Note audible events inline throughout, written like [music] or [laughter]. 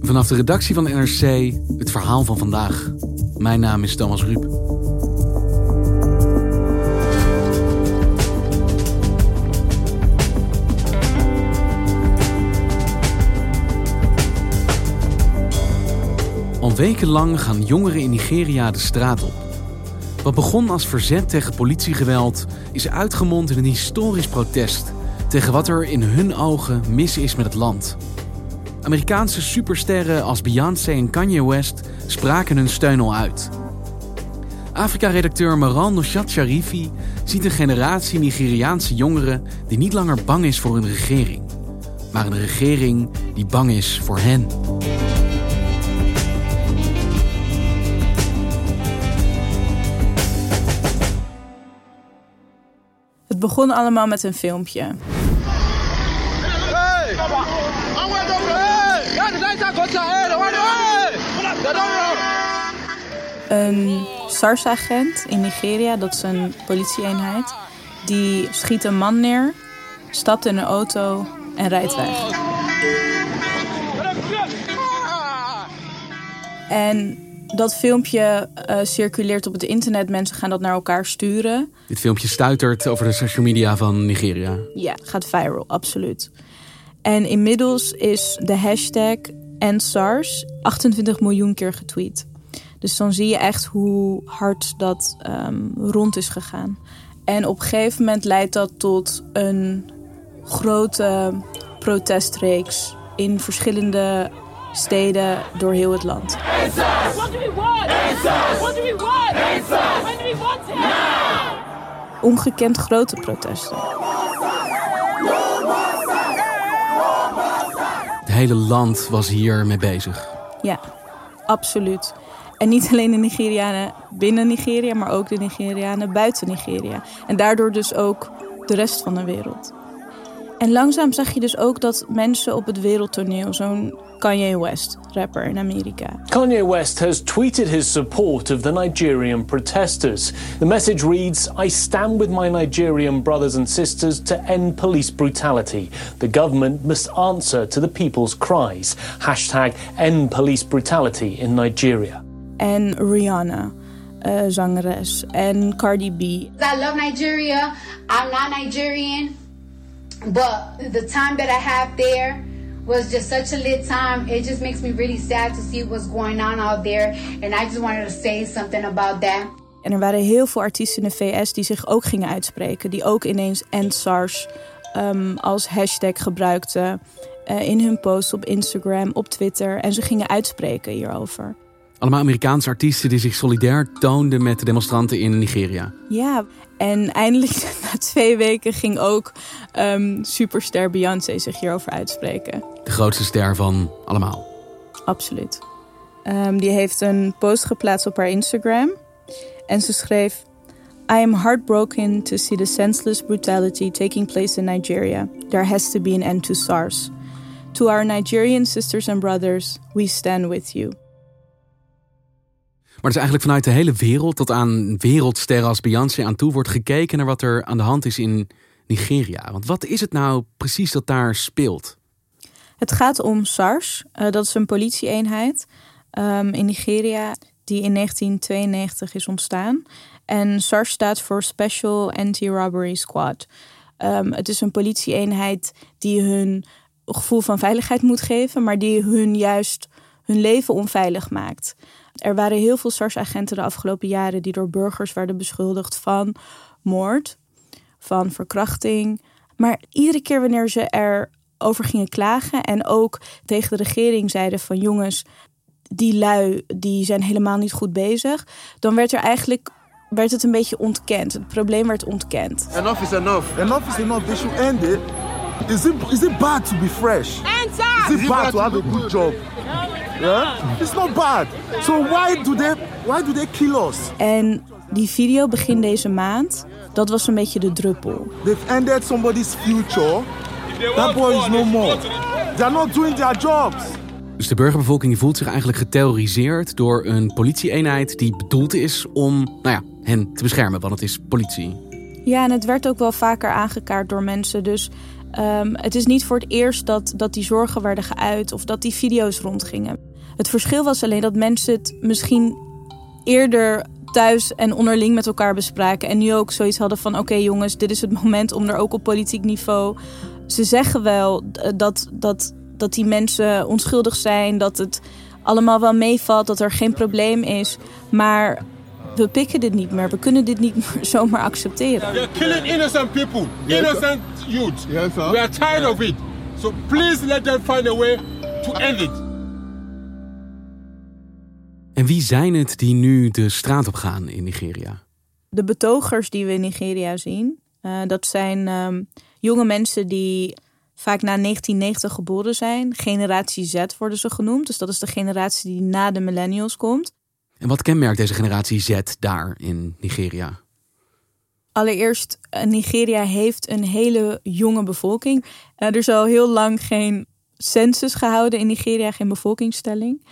Vanaf de redactie van NRC het verhaal van vandaag. Mijn naam is Thomas Ruip. Al wekenlang gaan jongeren in Nigeria de straat op. Wat begon als verzet tegen politiegeweld is uitgemond in een historisch protest tegen wat er in hun ogen mis is met het land. Amerikaanse supersterren als Beyoncé en Kanye West spraken hun steun al uit. Afrika-redacteur Maran Noshat Sharifi ziet een generatie Nigeriaanse jongeren die niet langer bang is voor hun regering, maar een regering die bang is voor hen. Het begon allemaal met een filmpje. Een SARS-agent in Nigeria, dat is een politieeenheid, die schiet een man neer, stapt in een auto en rijdt weg. En dat filmpje uh, circuleert op het internet. Mensen gaan dat naar elkaar sturen. Dit filmpje stuitert over de social media van Nigeria. Ja, gaat viral, absoluut. En inmiddels is de hashtag EndSARS 28 miljoen keer getweet. Dus dan zie je echt hoe hard dat um, rond is gegaan. En op een gegeven moment leidt dat tot een grote protestreeks in verschillende steden door heel het land. Ongekend grote protesten. Het hele land was hier mee bezig. Ja, absoluut. En niet alleen de Nigerianen binnen Nigeria, maar ook de Nigerianen buiten Nigeria. En daardoor dus ook de rest van de wereld. En langzaam zag je dus ook dat mensen op het wereldtoneel, zo'n Kanye West, rapper in Amerika. Kanye West has tweeted his support of the Nigerian protesters. The message reads I stand with my Nigerian brothers and sisters to end police brutality. The government must answer to the people's cries. Hashtag end police brutality in Nigeria. En Rihanna. Uh, zangeres en Cardi B. I love Nigeria. I'm not Nigerian, but the time that I have there was just such a lit time. It just makes me really sad to see what's going on out there. And I just wanted to say something about that. En er waren heel veel artiesten in de VS die zich ook gingen uitspreken. Die ook ineens EndSARS um, als hashtag gebruikten. Uh, in hun posts op Instagram, op Twitter. En ze gingen uitspreken hierover. Allemaal Amerikaanse artiesten die zich solidair toonden met de demonstranten in Nigeria. Ja, en eindelijk [laughs] na twee weken ging ook um, superster Beyoncé zich hierover uitspreken. De grootste ster van allemaal. Absoluut. Um, die heeft een post geplaatst op haar Instagram. En ze schreef... I am heartbroken to see the senseless brutality taking place in Nigeria. There has to be an end to SARS. To our Nigerian sisters and brothers, we stand with you. Maar is eigenlijk vanuit de hele wereld tot aan wereldsterren als Beyoncé aan toe wordt gekeken naar wat er aan de hand is in Nigeria. Want wat is het nou precies dat daar speelt? Het gaat om SARS. Uh, dat is een politieeenheid um, in Nigeria die in 1992 is ontstaan. En SARS staat voor Special Anti-Robbery Squad. Um, het is een politieeenheid die hun gevoel van veiligheid moet geven, maar die hun juist hun leven onveilig maakt. Er waren heel veel SARS-agenten de afgelopen jaren die door burgers werden beschuldigd van moord, van verkrachting. Maar iedere keer wanneer ze erover gingen klagen en ook tegen de regering zeiden van jongens, die lui die zijn helemaal niet goed bezig, dan werd er eigenlijk werd het een beetje ontkend. Het probleem werd ontkend. Enough is enough. Enough is enough. They should end it. Is it, is it bad to be fresh? Is it bad to have a good job? Yeah? It's not bad. So why do they why do they kill us? En die video begin deze maand, dat was een beetje de druppel. They've ended somebody's future. That boy is no more. They're not doing their jobs. Dus de burgerbevolking voelt zich eigenlijk geterroriseerd door een politieeenheid die bedoeld is om nou ja, hen te beschermen, want het is politie. Ja, en het werd ook wel vaker aangekaart door mensen. Dus ehm, het is niet voor het eerst dat, dat die zorgen werden geuit of dat die video's rondgingen. Het verschil was alleen dat mensen het misschien eerder thuis en onderling met elkaar bespraken. En nu ook zoiets hadden van: oké jongens, dit is het moment om er ook op politiek niveau. Ze zeggen wel dat, dat, dat die mensen onschuldig zijn, dat het allemaal wel meevalt, dat er geen probleem is. Maar we pikken dit niet meer. We kunnen dit niet meer [laughs] zomaar accepteren. They're killing innocent people, innocent youth. Yes, sir. We are tired of it. So please let them find a way to end it. En wie zijn het die nu de straat op gaan in Nigeria? De betogers die we in Nigeria zien, uh, dat zijn um, jonge mensen die vaak na 1990 geboren zijn. Generatie Z worden ze genoemd. Dus dat is de generatie die na de millennials komt. En wat kenmerkt deze generatie Z daar in Nigeria? Allereerst, Nigeria heeft een hele jonge bevolking. Uh, er is al heel lang geen census gehouden in Nigeria, geen bevolkingstelling.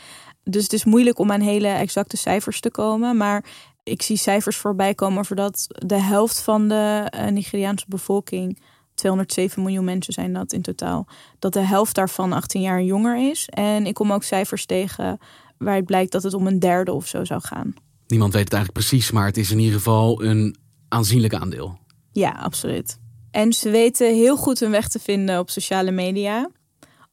Dus het is moeilijk om aan hele exacte cijfers te komen. Maar ik zie cijfers voorbij komen voor dat de helft van de uh, Nigeriaanse bevolking, 207 miljoen mensen zijn dat in totaal, dat de helft daarvan 18 jaar jonger is. En ik kom ook cijfers tegen waaruit blijkt dat het om een derde of zo zou gaan. Niemand weet het eigenlijk precies, maar het is in ieder geval een aanzienlijk aandeel. Ja, absoluut. En ze weten heel goed hun weg te vinden op sociale media.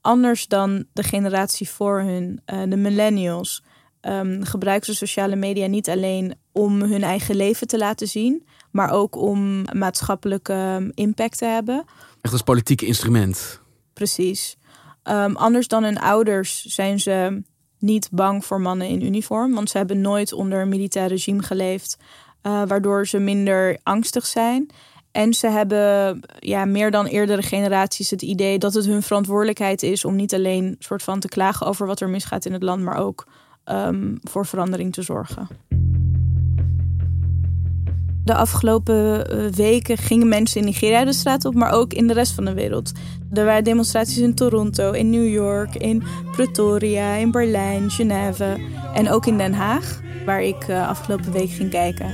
Anders dan de generatie voor hun, uh, de millennials, um, gebruiken ze sociale media niet alleen om hun eigen leven te laten zien, maar ook om maatschappelijke impact te hebben. Echt als politiek instrument. Precies. Um, anders dan hun ouders zijn ze niet bang voor mannen in uniform, want ze hebben nooit onder een militair regime geleefd, uh, waardoor ze minder angstig zijn. En ze hebben ja, meer dan eerdere generaties het idee dat het hun verantwoordelijkheid is om niet alleen soort van te klagen over wat er misgaat in het land, maar ook um, voor verandering te zorgen. De afgelopen weken gingen mensen in Nigeria de straat op, maar ook in de rest van de wereld. Er waren demonstraties in Toronto, in New York, in Pretoria, in Berlijn, Genève en ook in Den Haag, waar ik uh, afgelopen week ging kijken.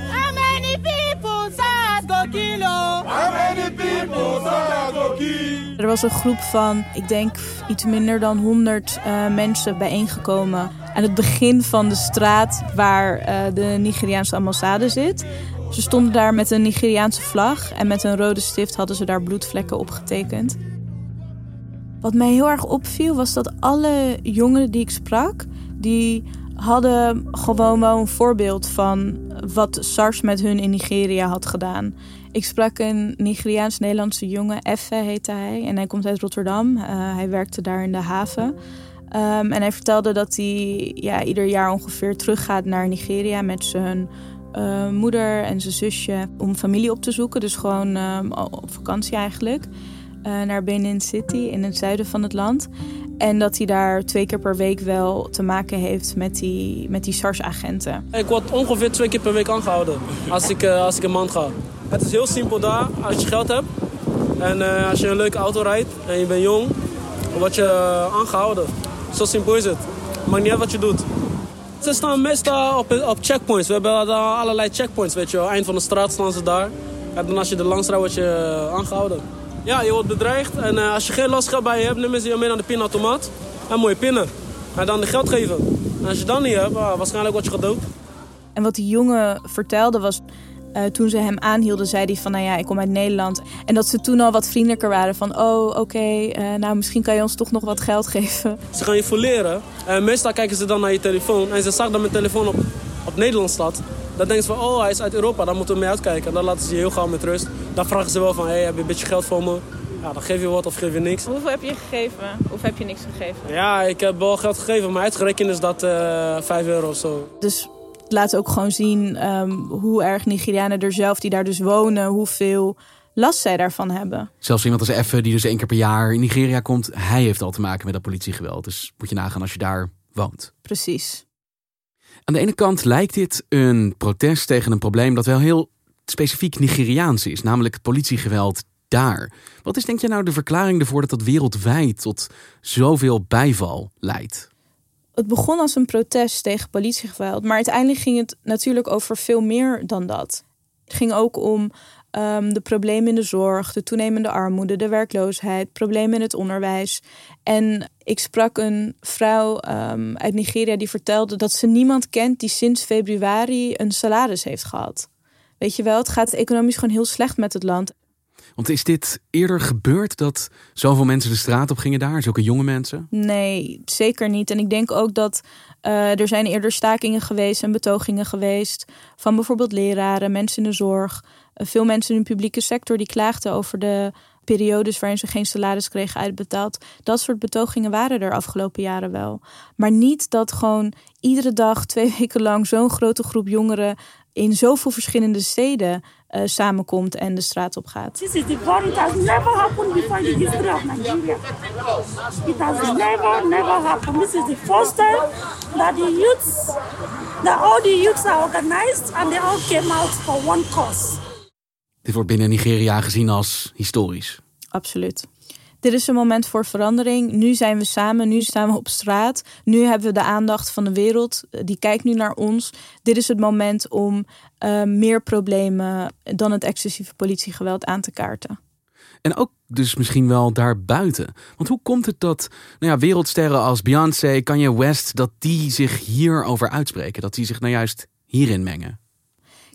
Er was een groep van, ik denk, iets minder dan 100 uh, mensen bijeengekomen aan het begin van de straat waar uh, de Nigeriaanse ambassade zit. Ze stonden daar met een Nigeriaanse vlag en met een rode stift hadden ze daar bloedvlekken op getekend. Wat mij heel erg opviel was dat alle jongeren die ik sprak, die hadden gewoon wel een voorbeeld van wat SARS met hun in Nigeria had gedaan. Ik sprak een Nigeriaans-Nederlandse jongen, Effe heette hij, en hij komt uit Rotterdam. Uh, hij werkte daar in de haven. Um, en hij vertelde dat hij ja, ieder jaar ongeveer teruggaat naar Nigeria met zijn uh, moeder en zijn zusje om familie op te zoeken. Dus gewoon uh, op vakantie eigenlijk. Uh, naar Benin City in het zuiden van het land. En dat hij daar twee keer per week wel te maken heeft met die, met die SARS-agenten. Ik word ongeveer twee keer per week aangehouden als ik, uh, als ik een maand ga. Het is heel simpel daar, als je geld hebt en als je een leuke auto rijdt en je bent jong, word je aangehouden. Zo simpel is het. Maakt niet uit wat je doet. Ze staan meestal op, op checkpoints. We hebben allerlei checkpoints, weet je. Eind van de straat staan ze daar. En dan als je er langs word je aangehouden. Ja, je wordt bedreigd. En uh, als je geen losgeld bij je hebt, nemen ze je mee naar de pinautomaat. En moet je pinnen. En dan de geld geven. En als je dat niet hebt, uh, waarschijnlijk word je gedood. En wat die jongen vertelde was... Uh, toen ze hem aanhielden, zei hij van, nou ja, ik kom uit Nederland. En dat ze toen al wat vriendelijker waren van, oh, oké, okay, uh, nou, misschien kan je ons toch nog wat geld geven. Ze gaan je voleren. En meestal kijken ze dan naar je telefoon. En ze zag dat mijn telefoon op, op Nederland staat. Dan denken ze van, oh, hij is uit Europa, dan moeten we mee uitkijken. En dan laten ze je heel gauw met rust. Dan vragen ze wel van, hey, heb je een beetje geld voor me? Ja, dan geef je wat of geef je niks. Hoeveel heb je gegeven? Of heb je niks gegeven? Ja, ik heb wel geld gegeven, maar uitgerekend is dat uh, 5 euro of zo. Dus laat ook gewoon zien um, hoe erg Nigerianen er zelf die daar dus wonen, hoeveel last zij daarvan hebben. Zelfs iemand als Effe, die dus één keer per jaar in Nigeria komt, hij heeft al te maken met dat politiegeweld. Dus moet je nagaan als je daar woont. Precies. Aan de ene kant lijkt dit een protest tegen een probleem dat wel heel specifiek Nigeriaans is, namelijk het politiegeweld daar. Wat is denk je nou de verklaring ervoor dat dat wereldwijd tot zoveel bijval leidt? Het begon als een protest tegen politiegeweld, maar uiteindelijk ging het natuurlijk over veel meer dan dat. Het ging ook om um, de problemen in de zorg, de toenemende armoede, de werkloosheid, problemen in het onderwijs. En ik sprak een vrouw um, uit Nigeria die vertelde dat ze niemand kent die sinds februari een salaris heeft gehad. Weet je wel, het gaat economisch gewoon heel slecht met het land. Want is dit eerder gebeurd dat zoveel mensen de straat op gingen daar? Zulke jonge mensen? Nee, zeker niet. En ik denk ook dat uh, er zijn eerder stakingen geweest en betogingen geweest van bijvoorbeeld leraren, mensen in de zorg. Uh, veel mensen in de publieke sector die klaagden over de periodes waarin ze geen salaris kregen uitbetaald. Dat soort betogingen waren er afgelopen jaren wel. Maar niet dat gewoon iedere dag, twee [laughs] weken lang, zo'n grote groep jongeren in zoveel verschillende steden uh, samenkomt en de straat op gaat. This is the war. It has never happened before in the history of Nigeria. It has never, never happened. This is the first time that the youths, that all the youths are organized and they all came out for one cause. Dit wordt binnen Nigeria gezien als historisch. Absoluut. Dit is een moment voor verandering. Nu zijn we samen, nu staan we op straat. Nu hebben we de aandacht van de wereld. Die kijkt nu naar ons. Dit is het moment om uh, meer problemen dan het excessieve politiegeweld aan te kaarten. En ook dus misschien wel daarbuiten. Want hoe komt het dat nou ja, wereldsterren als Beyoncé, Kanye West, dat die zich hierover uitspreken? Dat die zich nou juist hierin mengen?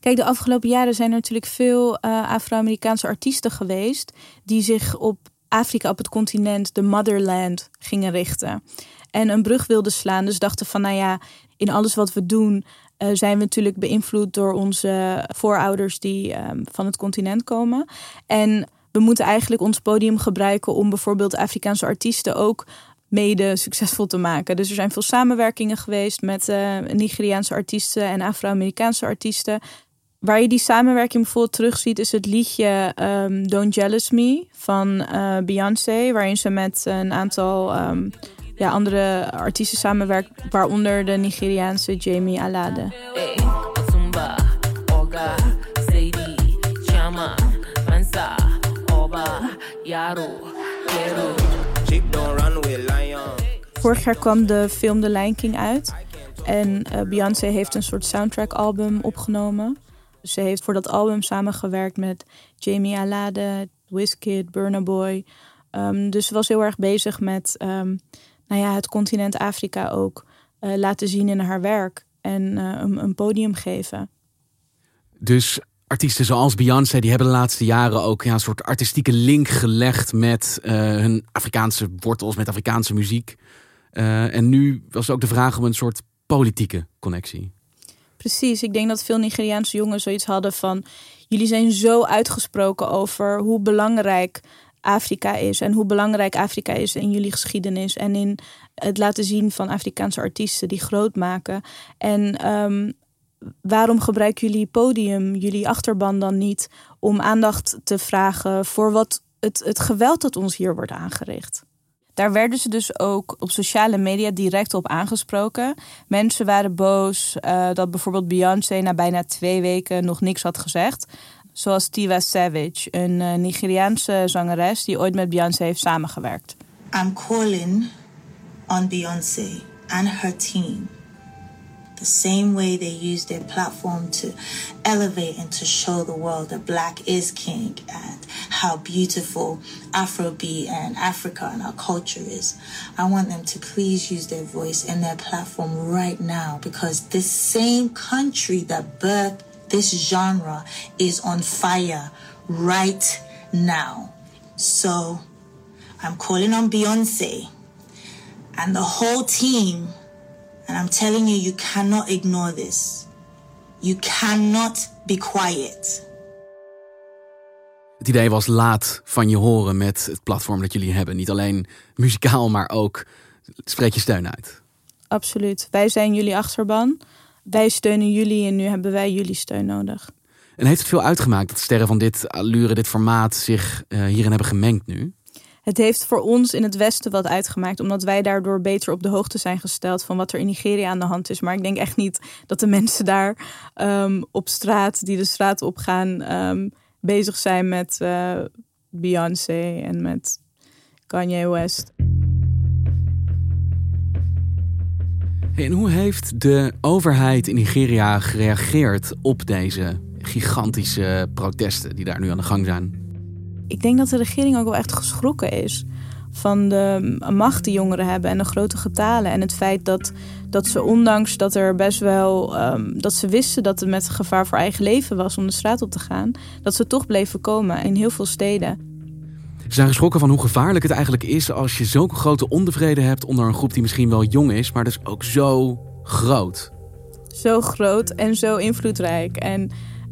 Kijk, de afgelopen jaren zijn er natuurlijk veel uh, Afro-Amerikaanse artiesten geweest die zich op Afrika, op het continent, de motherland gingen richten. En een brug wilden slaan. Dus dachten van, nou ja, in alles wat we doen uh, zijn we natuurlijk beïnvloed door onze voorouders die uh, van het continent komen. En we moeten eigenlijk ons podium gebruiken om bijvoorbeeld Afrikaanse artiesten ook mede succesvol te maken. Dus er zijn veel samenwerkingen geweest met uh, Nigeriaanse artiesten en Afro-Amerikaanse artiesten. Waar je die samenwerking bijvoorbeeld terugziet, is het liedje um, Don't Jealous Me van uh, Beyoncé, waarin ze met een aantal um, ja, andere artiesten samenwerkt, waaronder de Nigeriaanse Jamie Alade. Vorig jaar kwam de film The Lion King uit. En uh, Beyoncé heeft een soort soundtrack album opgenomen. Ze heeft voor dat album samengewerkt met Jamie Alade, Wizkid, Burna Boy. Um, dus ze was heel erg bezig met um, nou ja, het continent Afrika ook uh, laten zien in haar werk en uh, een, podium geven. Dus artiesten zoals Beyoncé, die hebben de laatste jaren ook ja, een soort artistieke link gelegd met uh, hun Afrikaanse wortels, met Afrikaanse muziek. en nu was ook de vraag om een soort politieke connectie. Precies, ik denk dat veel Nigeriaanse jongens zoiets hadden van... jullie zijn zo uitgesproken over hoe belangrijk Afrika is... en hoe belangrijk Afrika is in jullie geschiedenis... en in het laten zien van Afrikaanse artiesten die groot maken. En um, waarom gebruiken jullie podium, jullie achterban dan niet... om aandacht te vragen voor wat het, het geweld dat ons hier wordt aangericht? Daar werden ze dus ook op sociale media direct op aangesproken. Mensen waren boos uh, dat bijvoorbeeld Beyoncé na bijna twee weken nog niks had gezegd. Zoals Tiwa Savage, een uh, Nigeriaanse zangeres die ooit met Beyoncé heeft samengewerkt. I'm calling on Beyoncé and her team the same way they use their platform to elevate and to show the world that black is king and how beautiful Afrobeat and Africa and our culture is. I want them to please use their voice and their platform right now because this same country that birthed this genre is on fire right now. So I'm calling on Beyonce and the whole team And I'm telling you, you cannot ignore this. You cannot be quiet. Het idee was laat van je horen met het platform dat jullie hebben. Niet alleen muzikaal, maar ook spreek je steun uit. Absoluut. Wij zijn jullie achterban. Wij steunen jullie en nu hebben wij jullie steun nodig. En heeft het veel uitgemaakt dat sterren van dit allure, dit formaat zich uh, hierin hebben gemengd nu? Het heeft voor ons in het Westen wat uitgemaakt, omdat wij daardoor beter op de hoogte zijn gesteld van wat er in Nigeria aan de hand is. Maar ik denk echt niet dat de [laughs] mensen daar um, op straat, die de straat opgaan, um, bezig zijn met uh, Beyoncé en met Kanye West. En hoe heeft de overheid in Nigeria gereageerd op deze gigantische protesten die daar nu aan de gang zijn? Ik denk dat de regering ook wel echt geschrokken is van de macht die jongeren hebben en de grote getalen. En het feit dat, dat ze, ondanks dat er best wel. Um, dat ze wisten dat het met gevaar voor eigen leven was om de straat op te gaan, dat ze toch bleven komen in heel veel steden. Ze zijn geschrokken van hoe gevaarlijk het eigenlijk is als je zulke grote ontevreden hebt onder een groep die misschien wel jong is, maar dus ook zo groot. Zo groot en zo invloedrijk. En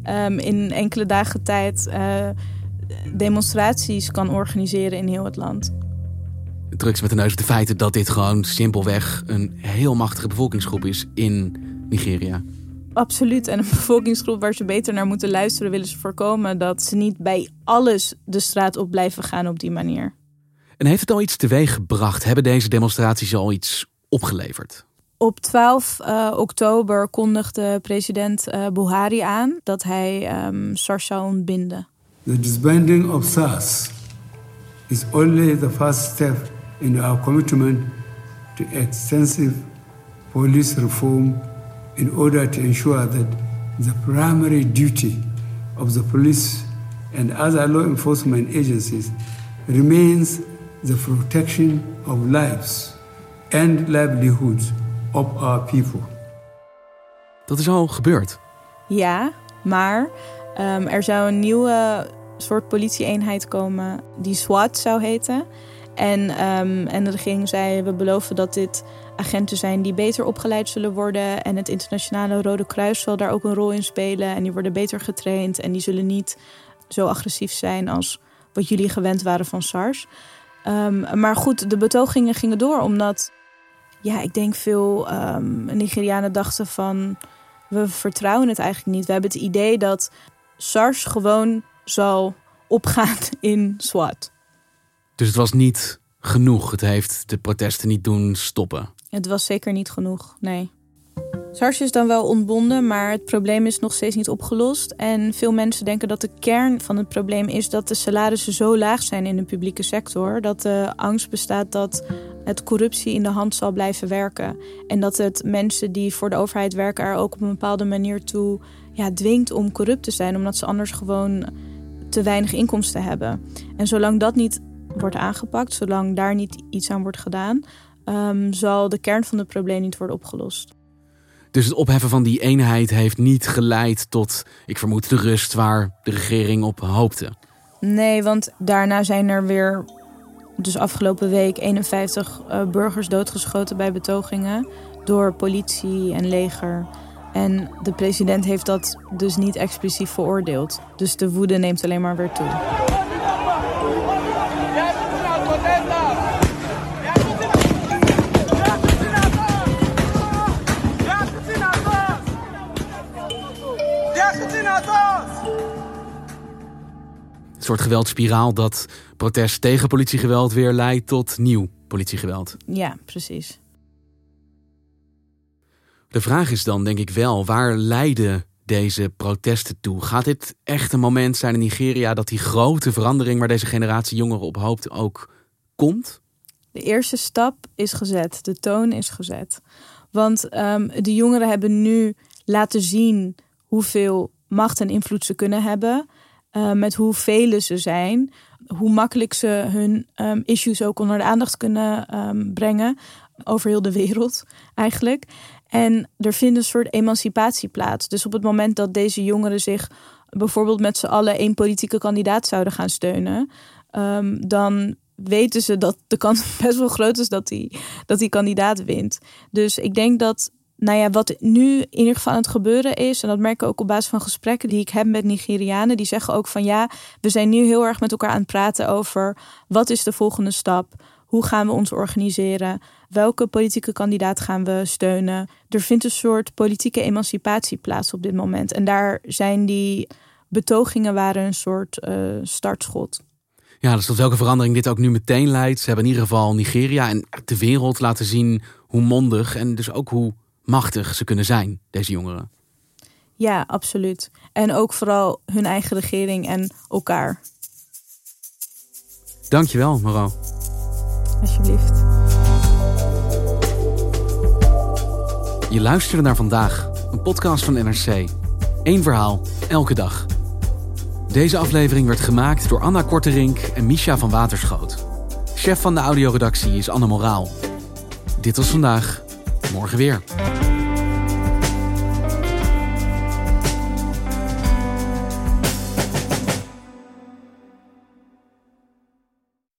um, in enkele dagen tijd uh, demonstraties kan organiseren in heel het land. Drugs met de neus op de feiten dat dit gewoon simpelweg een heel machtige bevolkingsgroep is in Nigeria. Absoluut. En een bevolkingsgroep waar ze beter naar moeten luisteren, willen ze voorkomen dat ze niet bij alles de straat op blijven gaan op die manier. En heeft het al iets teweeg gebracht? Hebben deze demonstraties al iets opgeleverd? Op 12 uh, oktober kondigde president uh, Buhari aan dat hij um, SARS zou ontbinden. The disbanding of SARS is only the first step in our commitment to extensive police reform in order to ensure that the primary duty of the police and other law enforcement agencies remains the protection of lives and livelihoods of our people. Dat is al gebeurd. Ja, maar um, er zou een nieuwe soort politieeenheid komen die SWAT zou heten. En, um, en de regering zei: we beloven dat dit agenten zijn die beter opgeleid zullen worden. En het internationale Rode Kruis zal daar ook een rol in spelen. En die worden beter getraind. En die zullen niet zo agressief zijn als wat jullie gewend waren van SARS. Um, maar goed, de betogingen gingen door omdat, ja, ik denk veel um, Nigerianen dachten van, we vertrouwen het eigenlijk niet. We hebben het idee dat SARS gewoon zal opgaan in SWAT. Dus het was niet genoeg. Het heeft de protesten niet doen stoppen. Het was zeker niet genoeg, nee. SARS is dan wel ontbonden, maar het probleem is nog steeds niet opgelost. En veel mensen denken dat de kern van het probleem is dat de salarissen zo laag zijn in de publieke sector. Dat de angst bestaat dat het corruptie in de hand zal blijven werken. En dat het mensen die voor de overheid werken er ook op een bepaalde manier toe ja, dwingt om corrupt te zijn. Omdat ze anders gewoon te weinig inkomsten hebben. En zolang dat niet wordt aangepakt, zolang daar niet iets aan wordt gedaan, um, zal de kern van het probleem niet worden opgelost. Dus het opheffen van die eenheid heeft niet geleid tot, ik vermoed, de rust waar de regering op hoopte. Nee, want daarna zijn er weer, dus afgelopen week, 51 uh, burgers doodgeschoten bij betogingen door politie en leger. En de president heeft dat dus niet expliciet veroordeeld. Dus de woede neemt alleen maar weer toe. Een soort geweldspiraal dat protest tegen politiegeweld weer leidt tot nieuw politiegeweld. Ja, precies. De vraag is dan, denk ik wel, waar leiden deze protesten toe? Gaat dit echt een moment zijn in Nigeria dat die grote verandering waar deze generatie jongeren op hoopt ook komt? De eerste stap is gezet, de toon is gezet. Want um, de jongeren hebben nu laten zien hoeveel macht en invloed ze kunnen hebben. Uh, met hoeveel ze zijn. Hoe makkelijk ze hun um, issues ook onder de aandacht kunnen um, brengen. Over heel de wereld eigenlijk. En er vindt een soort emancipatie plaats. Dus op het moment dat deze jongeren zich bijvoorbeeld met z'n allen één politieke kandidaat zouden gaan steunen, um, dan weten ze dat de kans [laughs] best wel groot is dat die, dat die kandidaat wint. Dus ik denk dat, nou ja, wat nu in ieder geval aan het gebeuren is, en dat merk ik ook op basis van gesprekken die ik heb met Nigerianen, die zeggen ook van ja, we zijn nu heel erg met elkaar aan het praten over wat is de volgende stap. Hoe gaan we ons organiseren? Welke politieke kandidaat gaan we steunen? Er vindt een soort politieke emancipatie plaats op dit moment. En daar zijn die betogingen waren een soort uh, startschot. Ja, dus tot welke verandering dit ook nu meteen leidt. Ze hebben in ieder geval Nigeria en de wereld laten zien hoe mondig en dus ook hoe machtig ze kunnen zijn, deze jongeren. Ja, absoluut. En ook vooral hun eigen regering en elkaar. Dankjewel, Maro. Alsjeblieft. Je luisterde naar vandaag, een podcast van NRC. Eén verhaal, elke dag. Deze aflevering werd gemaakt door Anna Korterink en Misha van Waterschoot. Chef van de audioredactie is Anne Moraal. Dit was vandaag, morgen weer.